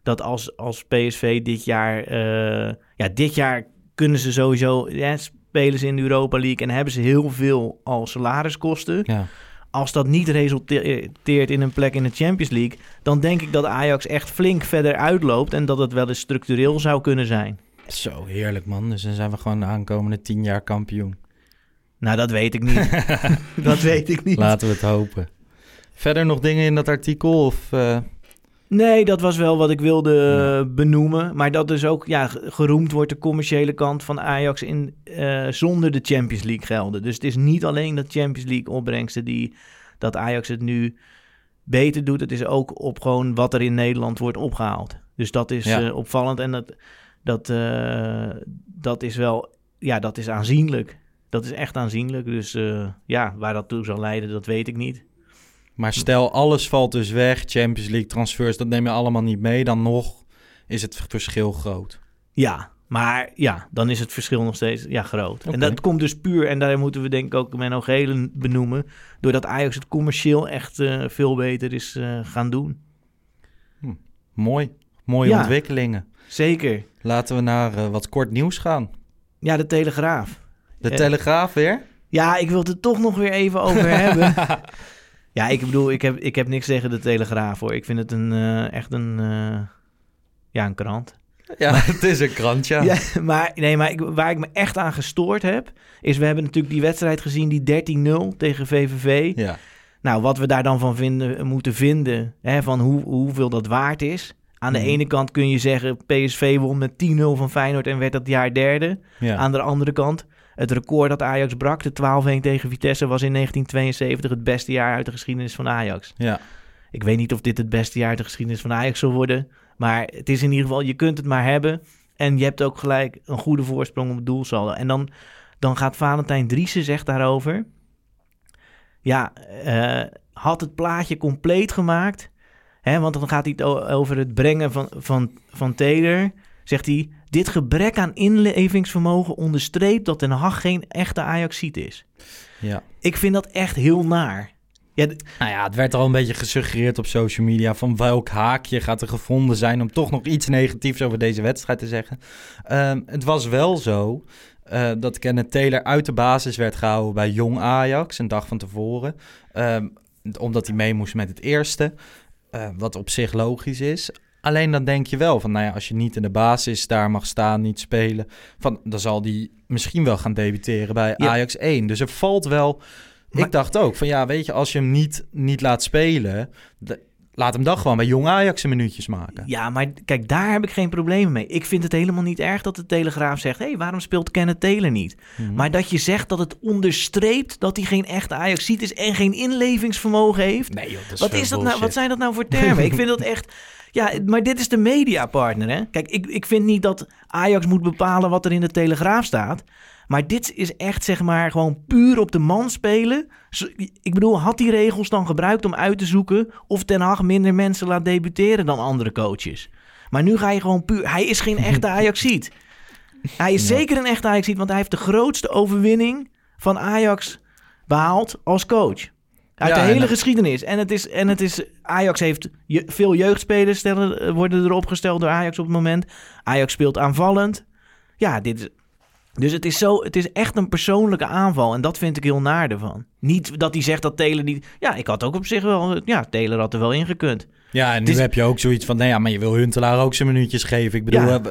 dat als, als PSV dit jaar... Uh, ja, dit jaar kunnen ze sowieso... Ja, spelen ze in de Europa League en hebben ze heel veel al salariskosten. Ja. Als dat niet resulteert in een plek in de Champions League, dan denk ik dat Ajax echt flink verder uitloopt en dat het wel eens structureel zou kunnen zijn. Zo heerlijk man. Dus dan zijn we gewoon de aankomende tien jaar kampioen. Nou, dat weet ik niet. dat weet ik niet. Laten we het hopen. Verder nog dingen in dat artikel? Of, uh... Nee, dat was wel wat ik wilde ja. benoemen. Maar dat dus ook ja, geroemd wordt de commerciële kant van Ajax in, uh, zonder de Champions League gelden. Dus het is niet alleen dat Champions League opbrengsten die dat Ajax het nu beter doet. Het is ook op gewoon wat er in Nederland wordt opgehaald. Dus dat is ja. uh, opvallend en dat, dat, uh, dat is wel ja, dat is aanzienlijk. Dat is echt aanzienlijk. Dus ja, waar dat toe zal leiden, dat weet ik niet. Maar stel, alles valt dus weg. Champions League transfers, dat neem je allemaal niet mee. Dan nog is het verschil groot. Ja, maar ja, dan is het verschil nog steeds ja, groot. Okay. En dat komt dus puur, en daar moeten we denk ik ook Menno Gelen benoemen... doordat Ajax het commercieel echt uh, veel beter is uh, gaan doen. Hm. Mooi. Mooie ja, ontwikkelingen. Zeker. Laten we naar uh, wat kort nieuws gaan. Ja, de Telegraaf. De Telegraaf weer? Ja, ik wil het er toch nog weer even over hebben. Ja, ik bedoel, ik heb, ik heb niks tegen de Telegraaf hoor. Ik vind het een, uh, echt een, uh, ja, een krant. Ja, maar, het is een krant, ja. ja maar nee, maar ik, waar ik me echt aan gestoord heb, is we hebben natuurlijk die wedstrijd gezien, die 13-0 tegen VVV. Ja. Nou, wat we daar dan van vinden, moeten vinden, hè, van hoe, hoeveel dat waard is. Aan de mm. ene kant kun je zeggen, PSV won met 10-0 van Feyenoord en werd dat jaar derde. Ja. Aan de andere kant, het record dat Ajax brak, de 12-1 tegen Vitesse, was in 1972 het beste jaar uit de geschiedenis van Ajax. Ja. Ik weet niet of dit het beste jaar uit de geschiedenis van Ajax zal worden. Maar het is in ieder geval, je kunt het maar hebben. En je hebt ook gelijk een goede voorsprong op het doelsaldo. En dan, dan gaat Valentijn Driessen zegt daarover... Ja, uh, had het plaatje compleet gemaakt. Hè, want dan gaat hij het over het brengen van, van, van Taylor. Zegt hij, dit gebrek aan inlevingsvermogen onderstreept dat Den Haag geen echte Ajaxiet is. Ja. Ik vind dat echt heel naar. Ja, nou ja, het werd al een beetje gesuggereerd op social media van welk haakje gaat er gevonden zijn om toch nog iets negatiefs over deze wedstrijd te zeggen. Um, het was wel zo uh, dat Kenneth Taylor uit de basis werd gehouden bij Jong Ajax een dag van tevoren. Um, omdat hij mee moest met het eerste. Uh, wat op zich logisch is. Alleen dan denk je wel van, nou ja, als je niet in de basis daar mag staan, niet spelen, van, dan zal die misschien wel gaan debuteren bij ja. Ajax 1. Dus er valt wel. Maar, ik dacht ook van, ja, weet je, als je hem niet, niet laat spelen, de, laat hem dan gewoon bij jong Ajax een minuutjes maken. Ja, maar kijk, daar heb ik geen probleem mee. Ik vind het helemaal niet erg dat de Telegraaf zegt... hé, hey, waarom speelt Kenneth Taylor niet? Mm-hmm. Maar dat je zegt dat het onderstreept... dat hij geen echte Ajax-ziet is en geen inlevingsvermogen heeft. Nee joh, dat is wat, is dat nou, wat zijn dat nou voor termen? ik vind dat echt... Ja, maar dit is de mediapartner, hè? Kijk, ik, ik vind niet dat Ajax moet bepalen wat er in de Telegraaf staat. Maar dit is echt, zeg maar, gewoon puur op de man spelen. Ik bedoel, had die regels dan gebruikt om uit te zoeken... of Ten Hag minder mensen laat debuteren dan andere coaches? Maar nu ga je gewoon puur... Hij is geen echte Ajaxiet. Hij is ja. zeker een echte Ajaxiet, want hij heeft de grootste overwinning van Ajax behaald als coach. Uit ja, de hele en, geschiedenis. En het is, en het is Ajax heeft je, veel jeugdspelers stellen, worden er opgesteld door Ajax op het moment. Ajax speelt aanvallend. Ja, dit is, dus het is, zo, het is echt een persoonlijke aanval. En dat vind ik heel naar ervan. Niet dat hij zegt dat Taylor niet... Ja, ik had ook op zich wel... Ja, Taylor had er wel ingekund. Ja, en nu heb je ook zoiets van... Nee, ja, maar je wil Huntelaar ook zijn minuutjes geven. Ik bedoel, ja.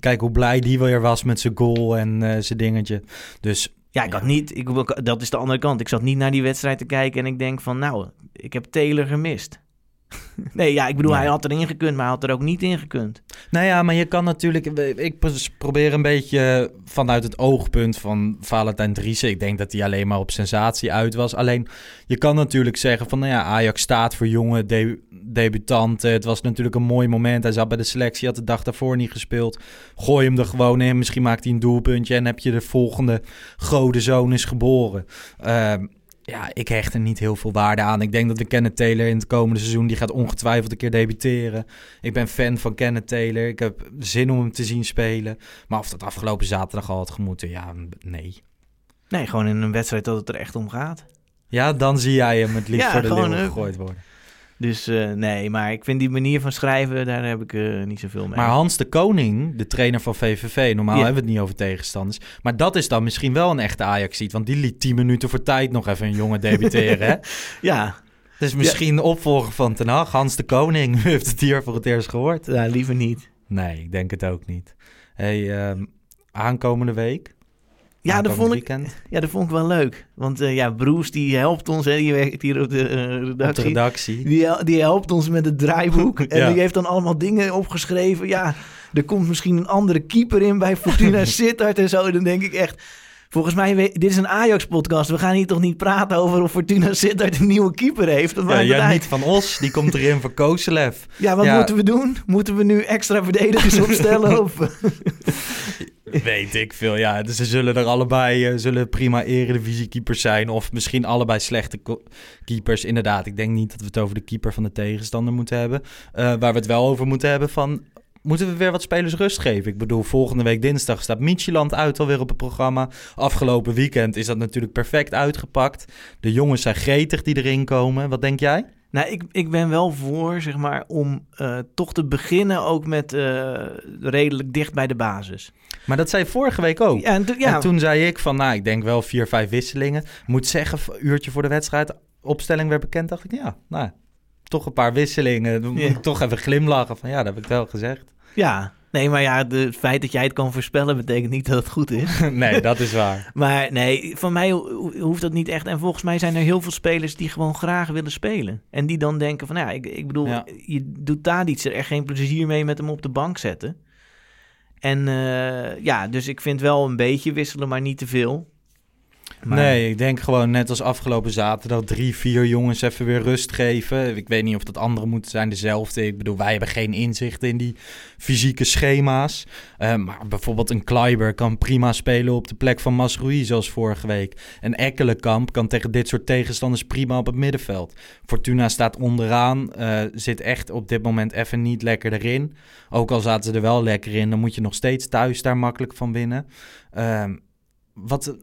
kijk hoe blij die weer was met zijn goal en uh, zijn dingetje. Dus ja, ik had niet. Ik, dat is de andere kant. Ik zat niet naar die wedstrijd te kijken en ik denk van, nou, ik heb Taylor gemist. nee, ja, ik bedoel, Nee. hij had erin gekund, maar hij had er ook niet in gekund. Nou ja, maar je kan natuurlijk... Ik probeer een beetje vanuit het oogpunt van Valentijn Driessen. Ik denk dat hij alleen maar op sensatie uit was. Alleen, je kan natuurlijk zeggen van... Nou ja, Ajax staat voor jonge de- debutanten. Het was natuurlijk een mooi moment. Hij zat bij de selectie, had de dag daarvoor niet gespeeld. Gooi hem er gewoon in. Misschien maakt hij een doelpuntje en heb je de volgende godenzoon is geboren. Ehm, ja, ik hecht er niet heel veel waarde aan. Ik denk dat de Kenneth Taylor in het komende seizoen... die gaat ongetwijfeld een keer debuteren. Ik ben fan van Kenneth Taylor. Ik heb zin om hem te zien spelen. Maar of dat afgelopen zaterdag al had gemoeten, ja, nee. Nee, gewoon in een wedstrijd dat het er echt om gaat. Ja, dan zie jij hem het liefst Ja, voor de leeuw eh, gegooid worden. Dus eh, nee, maar ik vind die manier van schrijven, daar heb ik eh, niet zoveel mee. Maar Hans de Koning, de trainer van VVV, normaal Ja. hebben we het niet over tegenstanders. Maar dat is dan misschien wel een echte ajax want die liet 10 minuten voor tijd nog even een jongen debuteren. hè? ja, Dus misschien de opvolger van Ten Hag, Hans de Koning. U heeft het hier voor het eerst gehoord. ja, liever niet. Nee, ik denk het ook niet. Hey, ehm, aankomende week. Ja, dat vond, ik, ja, dat vond ik wel leuk. Want eh, ja, Broes die helpt ons, hè, die werkt hier op de eh, op de redactie. redactie. Die, die helpt ons met het draaiboek. En die heeft dan allemaal dingen opgeschreven. Ja, er komt misschien een andere keeper in bij Fortuna Sittard en zo. Dan denk ik echt... Volgens mij, dit is een Ajax-podcast. We gaan hier toch niet praten over of Fortuna Sittard een nieuwe keeper heeft? Dat Ja, ja, niet van Os, die komt erin voor Kozelev. Ja, wat Ja. moeten we doen? Moeten we nu extra verdedigers opstellen? Of... Weet ik veel, ja. Dus ze zullen er allebei eh, zullen prima eredivisie-keepers zijn. Of misschien allebei slechte keepers. Inderdaad, ik denk niet dat we het over de keeper van de tegenstander moeten hebben. Eh, waar we het wel over moeten hebben van... Moeten we weer wat spelers rust geven? Ik bedoel, volgende week dinsdag staat Micheland uit alweer op het programma. Afgelopen weekend is dat natuurlijk perfect uitgepakt. De jongens zijn gretig die erin komen. Wat denk jij? Nou, ik, ik ben wel voor, zeg maar, om eh, toch te beginnen ook met eh, redelijk dicht bij de basis. Maar dat zei je vorige week ook. Ja, en, to- ja, En toen zei ik van, nou, ik denk wel vier, vijf wisselingen. Moet zeggen, een uurtje voor de wedstrijd, opstelling werd bekend, dacht ik, ja, nou, toch een paar wisselingen. Dan moet Ja. ik toch even glimlachen van, ja, dat heb ik wel gezegd. ja, nee, maar ja, het feit dat jij het kan voorspellen betekent niet dat het goed is. nee, dat is waar. Maar nee, van mij ho- ho- hoeft dat niet echt. En volgens mij zijn er heel veel spelers die gewoon graag willen spelen. En die dan denken van, nou ja, ik, ik bedoel, Ja. je doet daar iets er echt geen plezier mee met hem op de bank zetten. En eh, ja, dus ik vind wel een beetje wisselen, maar niet te veel. Nee, ik denk gewoon net als afgelopen zaterdag drie, vier jongens even weer rust geven. Ik weet niet of dat anderen moeten zijn, dezelfde. Ik bedoel, wij hebben geen inzicht in die fysieke schema's. Eh, maar bijvoorbeeld een Kleiber kan prima spelen op de plek van Masroei, zoals vorige week. En Ekkelenkamp kan tegen dit soort tegenstanders prima op het middenveld. Fortuna staat onderaan, eh, zit echt op dit moment even niet lekker erin. Ook al zaten ze er wel lekker in, dan moet je nog steeds thuis daar makkelijk van winnen. Ehm, wat,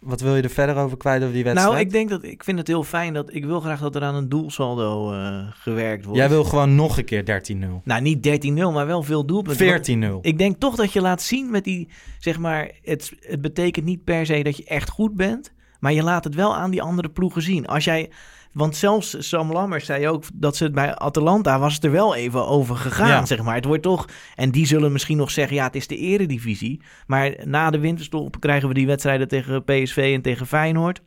wat wil je er verder over kwijt over die wedstrijd? Nou, ik denk dat ik vind het heel fijn dat ik wil graag dat er aan een doelsaldo eh, gewerkt wordt. Jij wil gewoon nog een keer 13-0. Nou, niet 13-0, maar wel veel doelpunten. Want 14-0. Ik denk toch dat je laat zien met die, zeg maar, het, het betekent niet per se dat je echt goed bent, maar je laat het wel aan die andere ploegen zien. Als jij, want zelfs Sam Lammers zei ook dat ze het bij Atalanta was het er wel even over gegaan, Ja. zeg maar. Het wordt toch, en die zullen misschien nog zeggen, ja, het is de eredivisie, maar na de winterstop krijgen we die wedstrijden tegen PSV en tegen Feyenoord.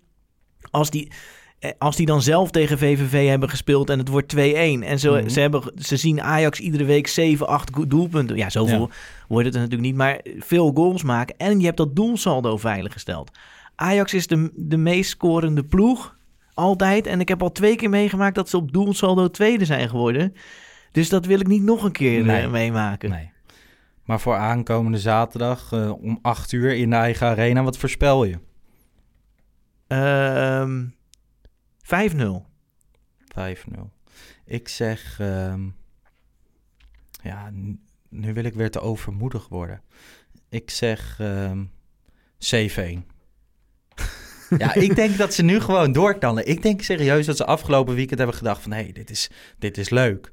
Als die, eh, als die dan zelf tegen VVV hebben gespeeld en het wordt 2-1 en ze, Mhm. ze, hebben, ze zien Ajax iedere week 7, 8 go- doelpunten. Ja, zoveel Ja. wordt het er natuurlijk niet, maar veel goals maken en je hebt dat doelsaldo veiliggesteld. Ajax is de, de meest scorende ploeg, altijd. En ik heb al twee keer meegemaakt dat ze op doelsaldo tweede zijn geworden. Dus dat wil ik niet nog een keer eh, Nee. meemaken. Nee. Maar voor aankomende zaterdag eh, om 8 uur in de eigen arena, wat voorspel je? Ehm 5-0. 5-0. Ik zeg... ehm, ja, nu wil ik weer te overmoedig worden. Ik zeg ehm 7-1. Ja, ik denk dat ze nu gewoon doorknallen. Ik denk serieus dat ze afgelopen weekend hebben gedacht van... hé, hey, dit, is, dit is leuk.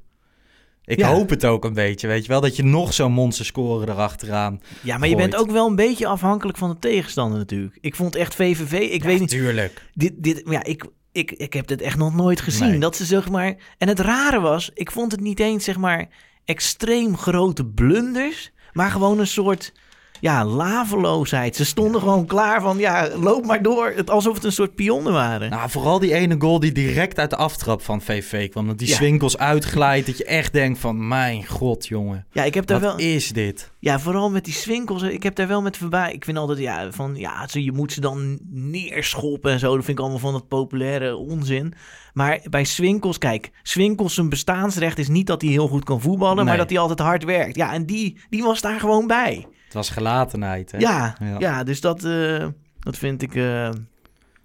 Ik Ja. hoop het ook een beetje, weet je wel? Dat je nog zo'n monster scoren erachteraan. Ja, maar je bent ook wel een beetje afhankelijk van de tegenstander natuurlijk. Ik vond echt VVV, ik Ja, weet niet... Tuurlijk. Dit, dit, ja, ik, ik, ik heb dit echt nog nooit gezien. Nee. Dat ze zeg maar... En het rare was, ik vond het niet eens zeg maar extreem grote blunders, maar gewoon een soort... ja, laveloosheid. Ze stonden gewoon klaar van, ja, loop maar door. Het, alsof het een soort pionnen waren. Nou, vooral die ene goal die direct uit de aftrap van VV kwam. Dat die Ja. swinkels uitglijdt. Dat je echt denkt van, mijn god, jongen. ja, ik heb daar Wat wel... is dit? Ja, vooral met die swinkels. Ik heb daar wel met voorbij. Ik vind altijd, ja, van, ja, je moet ze dan neerschoppen en zo. Dat vind ik allemaal van dat populaire onzin. Maar bij Swinkels, kijk, Swinkels zijn bestaansrecht is niet dat hij heel goed kan voetballen, maar dat hij altijd hard werkt. Ja, en die, die was daar gewoon bij. Het was gelatenheid, hè? Ja, ja. Ja. dus dat, eh, dat vind ik, eh,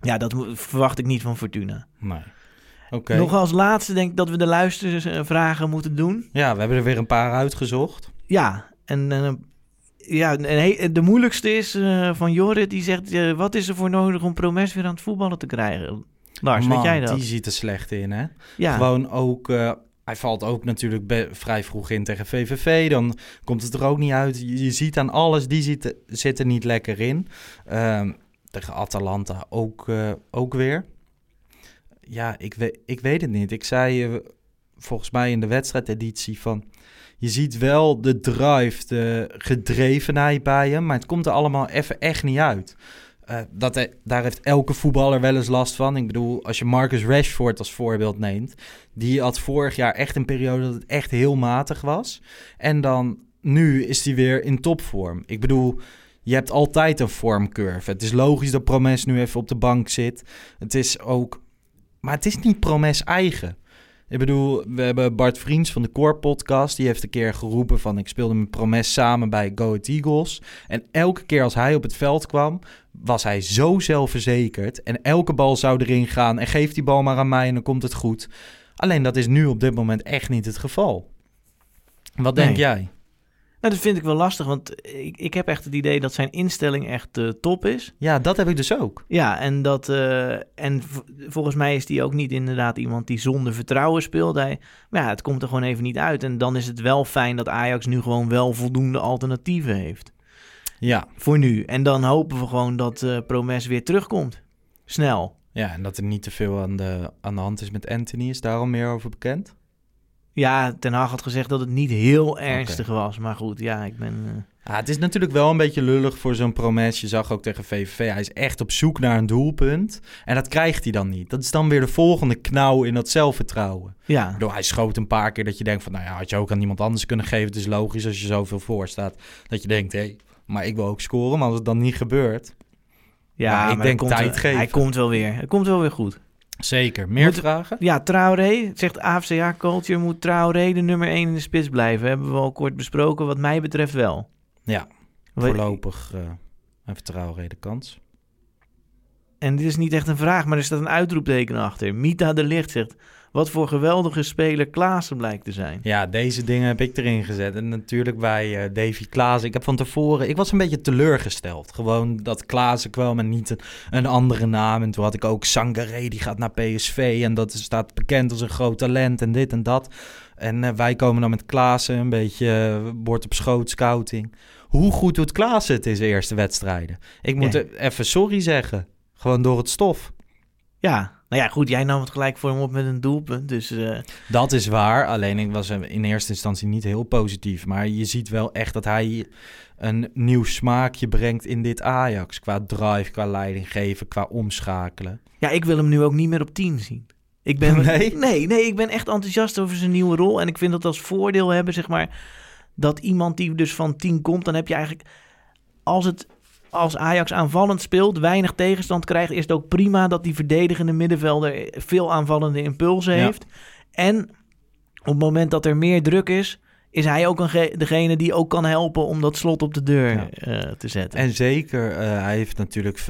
ja, dat verwacht ik niet van Fortuna. Nee. Oké. Nog als laatste denk ik dat we de luistervragen moeten doen. Ja, we hebben er weer een paar uitgezocht. Ja, en eh, ja, en de moeilijkste is eh, van Jorrit, die zegt, eh, wat is er voor nodig om Promes weer aan het voetballen te krijgen? Lars, Man, weet jij dat? die ziet er slecht in, hè? Ja, Gewoon ook... eh, hij valt ook natuurlijk vrij vroeg in tegen VVV. Dan komt het er ook niet uit. Je, ziet aan alles, die zit, er niet lekker in. Ehm, tegen Atalanta ook, eh, ook weer. Ja, ik, weet ik weet het niet. Ik zei eh, volgens mij in de wedstrijdeditie van... Je ziet wel de drive, de gedrevenheid bij hem, maar het komt er allemaal even echt niet uit. Eh, dat, he- daar heeft elke voetballer wel eens last van. Ik bedoel, als je Marcus Rashford als voorbeeld neemt, die had vorig jaar echt een periode dat het echt heel matig was. En dan nu is hij weer in topvorm. Ik bedoel, je hebt altijd een vormcurve. Het is logisch dat Promes nu even op de bank zit. Het is ook, maar het is niet Promes eigen. Ik bedoel, we hebben Bart Vriends van de Core Podcast. Die heeft een keer geroepen van... ik speelde met Promes samen bij Go Eagles. En elke keer als hij op het veld kwam... was hij zo zelfverzekerd. En elke bal zou erin gaan. En geef die bal maar aan mij en dan komt het goed. Alleen dat is nu op dit moment echt niet het geval. Wat denk Nee. jij? Nou, dat vind ik wel lastig, want ik, ik heb echt het idee dat zijn instelling echt eh, top is. Ja, dat heb ik dus ook. Ja, en, dat, eh, en volgens mij is die ook niet inderdaad iemand die zonder vertrouwen speelt. Hij, maar ja, het komt er gewoon even niet uit. En dan is het wel fijn dat Ajax nu gewoon wel voldoende alternatieven heeft. Ja. Voor nu. En dan hopen we gewoon dat eh Promes weer terugkomt. Snel. ja, en dat er niet te veel aan de, aan de hand is met Anthony. Is daar al meer over bekend? Ja, Ten Hag had gezegd dat het niet heel ernstig was. Maar goed, ja, ik ben... Ja, het is natuurlijk wel een beetje lullig voor zo'n promes. Je zag ook tegen VVV, hij is echt op zoek naar een doelpunt. En dat krijgt hij dan niet. Dat is dan weer de volgende knauw in dat zelfvertrouwen. ja. Bedoel, hij schoot een paar keer dat je denkt van... nou ja, had je ook aan iemand anders kunnen geven. Het is logisch als je zoveel voor staat. Dat je denkt, hé, maar ik wil ook scoren. Maar als het dan niet gebeurt... Ja, Maar ik maar denk tijd geven. Hij komt wel weer. Hij komt wel weer goed. Zeker. Meer Moet- vragen? Ja, Traoré, zegt AFCA Culture, moet Traoré de nummer 1 in de spits blijven. Hebben we al kort besproken, wat mij betreft wel. Ja, voorlopig uh, een vertrouwen de kans. En dit is niet echt een vraag, maar er staat een uitroepteken achter. Mita de Licht zegt, wat voor geweldige speler Klaassen blijkt te zijn. Ja, deze dingen heb ik erin gezet. En natuurlijk bij eh, Davy Klaassen. Ik heb van tevoren... Ik was een beetje teleurgesteld. Gewoon dat Klaassen kwam en niet een, een andere naam. En toen had ik ook Sangaré, die gaat naar PSV. En dat staat bekend als een groot talent en dit en dat. En eh, wij komen dan met Klaassen, een beetje uh, bord op schoot scouting. Hoe goed doet Klaassen het in zijn eerste wedstrijden? Ik moet even sorry zeggen. Gewoon door het stof. Ja, nou ja, goed, jij nam het gelijk voor hem op met een doelpunt. Dus eh, Dat is waar. Alleen ik was in eerste instantie niet heel positief. Maar je ziet wel echt dat hij een nieuw smaakje brengt in dit Ajax. Qua drive, qua leiding geven, qua omschakelen. ja, ik wil hem nu ook niet meer op 10 zien. Ik ben, Nee? nee, nee, ik ben echt enthousiast over zijn nieuwe rol. En ik vind dat als voordeel hebben, zeg maar, dat iemand die dus van 10 komt, dan heb je eigenlijk, als het als Ajax aanvallend speelt, weinig tegenstand krijgt, is het ook prima dat die verdedigende middenvelder veel aanvallende impulsen Ja. heeft. En op het moment dat er meer druk is, is hij ook een ge- degene die ook kan helpen om dat slot op de deur Ja. eh, te zetten. En zeker, eh, hij heeft natuurlijk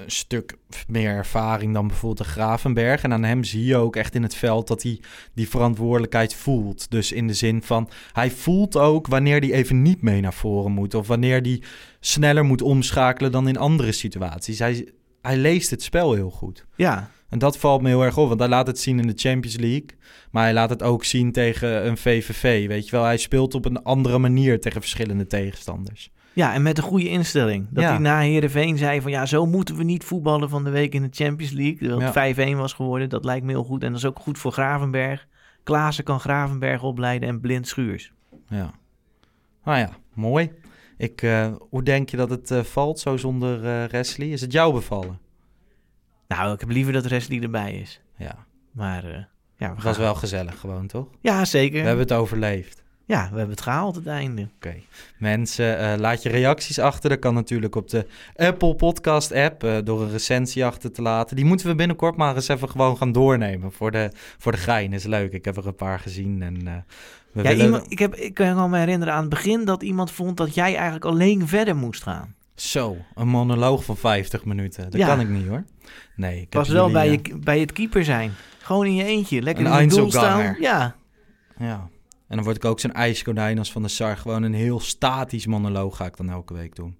een stuk meer ervaring dan bijvoorbeeld de Gravenberg. En aan hem zie je ook echt in het veld dat hij die verantwoordelijkheid voelt. Dus in de zin van, hij voelt ook wanneer hij even niet mee naar voren moet. Of wanneer hij sneller moet omschakelen dan in andere situaties. Hij, hij leest het spel heel goed. ja, En dat valt me heel erg op, want hij laat het zien in de Champions League. Maar hij laat het ook zien tegen een VVV, weet je wel. Hij speelt op een andere manier tegen verschillende tegenstanders. Ja, en met een goede instelling. Dat Ja. hij na Heerenveen zei van ja, zo moeten we niet voetballen van de week in de Champions League. Dat Ja. 5-1 was geworden, dat lijkt me heel goed. En dat is ook goed voor Gravenberg. Klaassen kan Gravenberg opleiden en Blind Schuurs. Ja. Nou ja, mooi. Ik, eh, hoe denk je dat het eh, valt zo zonder eh Wesley? Is het jou bevallen? Nou, ik heb liever dat Wesley erbij is. Ja, Maar eh, ja, we was wel gezellig gewoon, toch? Ja, zeker. We hebben het overleefd. Ja, we hebben het gehaald het einde. Oké. Mensen, eh, laat je reacties achter. Dat kan natuurlijk op de Apple Podcast app eh, door een recensie achter te laten. Die moeten we binnenkort maar eens even gewoon gaan doornemen. Voor de, voor de gein is leuk. Ik heb er een paar gezien. En, eh, we Ja, willen... iemand, ik, heb, ik kan me herinneren aan het begin dat iemand vond dat jij eigenlijk alleen verder moest gaan. Zo, een monoloog van 50 minuten. Dat Ja. kan ik niet hoor. Nee, ik was wel jullie, bij, je, bij het keeper zijn. Gewoon in je eentje. Lekker Een in het doel staan. Ja, Ja. En dan word ik ook zo'n ijskonijn als Van de Sar. Gewoon een heel statisch monoloog ga ik dan elke week doen.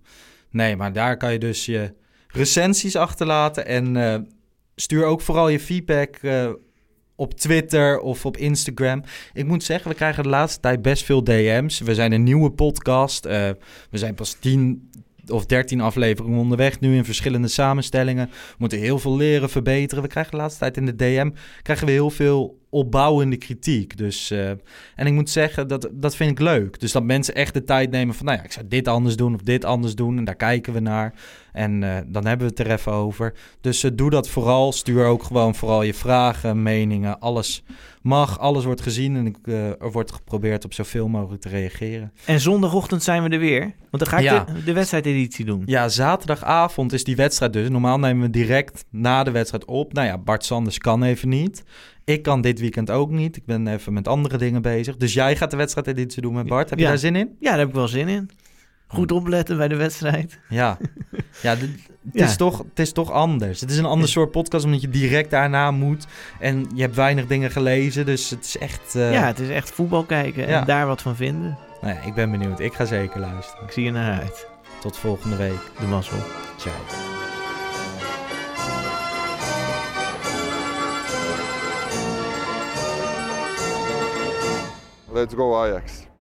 Nee, maar daar kan je dus je recensies achterlaten. En eh, stuur ook vooral je feedback eh, op Twitter of op Instagram. Ik moet zeggen, we krijgen de laatste tijd best veel DM's. We zijn een nieuwe podcast. Eh, we zijn pas 10 of 13 afleveringen onderweg nu in verschillende samenstellingen. We moeten heel veel leren, verbeteren. We krijgen de laatste tijd in de DM krijgen we heel veel opbouwende kritiek. Dus, eh, en ik moet zeggen, dat, dat vind ik leuk. Dus dat mensen echt de tijd nemen van, nou ja, ik zou dit anders doen of dit anders doen. En daar kijken we naar. En eh, dan hebben we het er even over. Dus eh, doe dat vooral. Stuur ook gewoon vooral je vragen, meningen. Alles mag, alles wordt gezien. En ik, er wordt geprobeerd op zoveel mogelijk te reageren. en zondagochtend zijn we er weer. Want dan ga ik Ja. de, de wedstrijdeditie doen. Ja, zaterdagavond is die wedstrijd dus. Normaal nemen we direct na de wedstrijd op. Nou ja, Bart Sanders kan even niet. Ik kan dit weekend ook niet. Ik ben even met andere dingen bezig. Dus jij gaat de wedstrijdeditie doen met Bart. Heb je Ja. daar zin in? Ja, daar heb ik wel zin in. Goed opletten bij de wedstrijd. Ja. ja, het, Ja. Is toch, het is toch anders. Het is een ander soort podcast omdat je direct daarna moet. En je hebt weinig dingen gelezen. Dus het is echt... eh, ja, het is echt voetbal kijken en ja. daar wat van vinden. Nou ja, ik ben benieuwd. Ik ga zeker luisteren. Ik zie er naar uit. Tot volgende week. De mazzel. Ciao. Let's go Ajax.